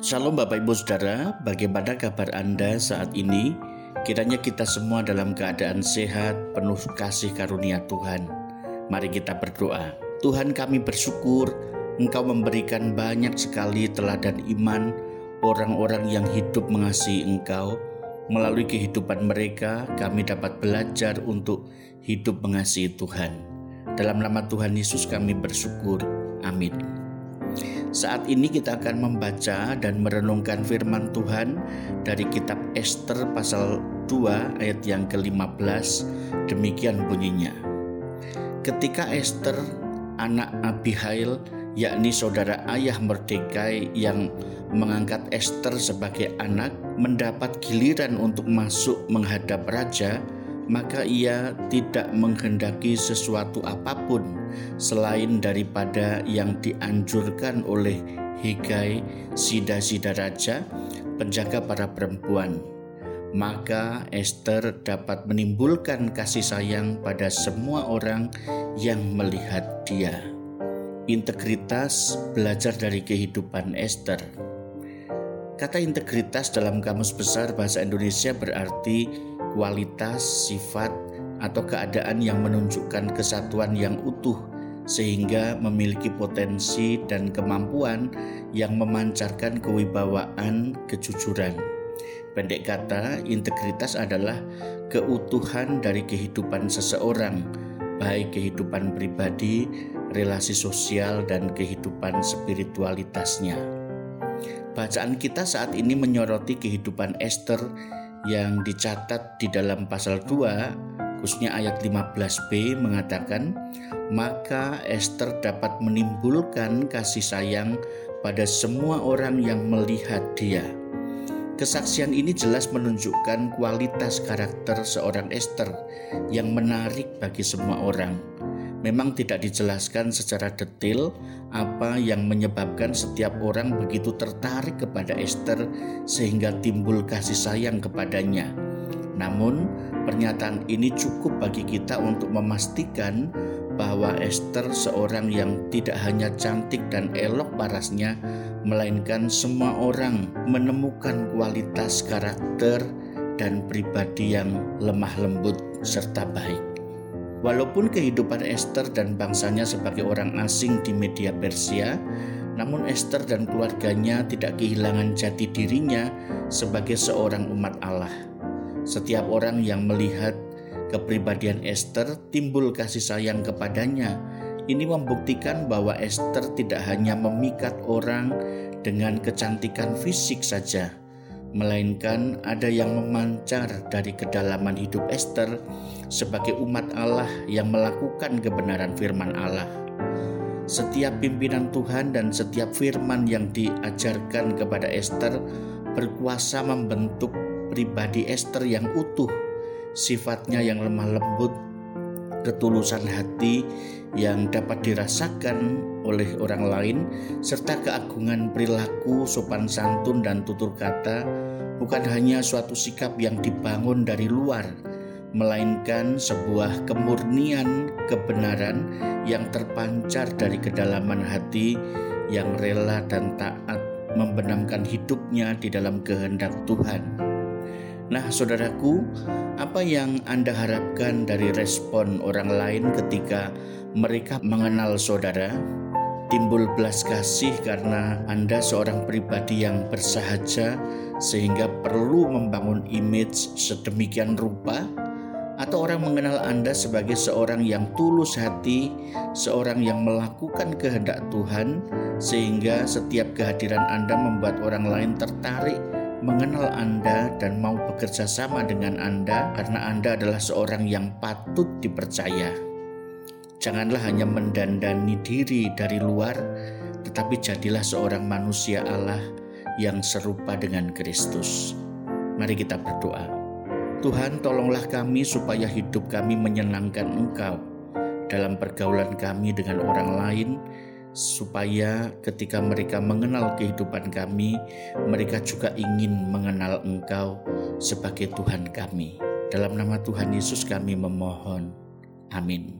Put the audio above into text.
Shalom Bapak Ibu Saudara, bagaimana kabar Anda saat ini? Kiranya kita semua dalam keadaan sehat, penuh kasih karunia Tuhan. Mari kita berdoa. Tuhan kami bersyukur Engkau memberikan banyak sekali teladan iman orang-orang yang hidup mengasihi Engkau. Melalui kehidupan mereka, kami dapat belajar untuk hidup mengasihi Tuhan. Dalam nama Tuhan Yesus kami bersyukur. Amin. Saat ini kita akan membaca dan merenungkan firman Tuhan dari kitab Esther pasal 2 ayat yang ke-15. Demikian bunyinya. Ketika Esther anak Abihail yakni saudara ayah Mordekai yang mengangkat Esther sebagai anak mendapat giliran untuk masuk menghadap raja, maka ia tidak menghendaki sesuatu apa pun selain daripada yang dianjurkan oleh Hegai, sida-sida raja, penjaga para perempuan. Maka Esther dapat menimbulkan kasih sayang pada semua orang yang melihat dia. Integritas belajar dari kehidupan Esther. Kata integritas dalam Kamus Besar Bahasa Indonesia berarti kualitas, sifat, atau keadaan yang menunjukkan kesatuan yang utuh sehingga memiliki potensi dan kemampuan yang memancarkan kewibawaan kejujuran. Pendek kata, integritas adalah keutuhan dari kehidupan seseorang, baik kehidupan pribadi, relasi sosial, dan kehidupan spiritualitasnya. Bacaan kita saat ini menyoroti kehidupan Esther yang dicatat di dalam pasal 2 khususnya ayat 15b mengatakan maka Esther dapat menimbulkan kasih sayang pada semua orang yang melihat dia. Kesaksian ini jelas menunjukkan kualitas karakter seorang Esther yang menarik bagi semua orang. Memang tidak dijelaskan secara detail apa yang menyebabkan setiap orang begitu tertarik kepada Esther sehingga timbul kasih sayang kepadanya. Namun, pernyataan ini cukup bagi kita untuk memastikan bahwa Esther seorang yang tidak hanya cantik dan elok parasnya, melainkan semua orang menemukan kualitas karakter dan pribadi yang lemah lembut serta baik. Walaupun kehidupan Esther dan bangsanya sebagai orang asing di media Persia, namun Esther dan keluarganya tidak kehilangan jati dirinya sebagai seorang umat Allah. Setiap orang yang melihat kepribadian Esther timbul kasih sayang kepadanya. Ini membuktikan bahwa Esther tidak hanya memikat orang dengan kecantikan fisik saja, melainkan ada yang memancar dari kedalaman hidup Esther sebagai umat Allah yang melakukan kebenaran firman Allah. Setiap pimpinan Tuhan dan setiap firman yang diajarkan kepada Esther berkuasa membentuk pribadi Esther yang utuh, sifatnya yang lemah lembut, ketulusan hati yang dapat dirasakan oleh orang lain, serta keagungan perilaku, sopan santun, dan tutur kata bukan hanya suatu sikap yang dibangun dari luar, melainkan sebuah kemurnian kebenaran yang terpancar dari kedalaman hati yang rela dan taat membenamkan hidupnya di dalam kehendak Tuhan. Nah, saudaraku, apa yang Anda harapkan dari respon orang lain ketika mereka mengenal saudara? timbul belas kasih karena Anda seorang pribadi yang bersahaja sehingga perlu membangun image sedemikian rupa atau orang mengenal Anda sebagai seorang yang tulus hati, seorang yang melakukan kehendak Tuhan sehingga setiap kehadiran Anda membuat orang lain tertarik mengenal Anda dan mau bekerja sama dengan Anda karena Anda adalah seorang yang patut dipercaya. Janganlah hanya mendandani diri dari luar, tetapi jadilah seorang manusia Allah yang serupa dengan Kristus. Mari kita berdoa. Tuhan, tolonglah kami supaya hidup kami menyenangkan Engkau dalam pergaulan kami dengan orang lain, supaya ketika mereka mengenal kehidupan kami, mereka juga ingin mengenal Engkau sebagai Tuhan kami. Dalam nama Tuhan Yesus, kami memohon. Amin.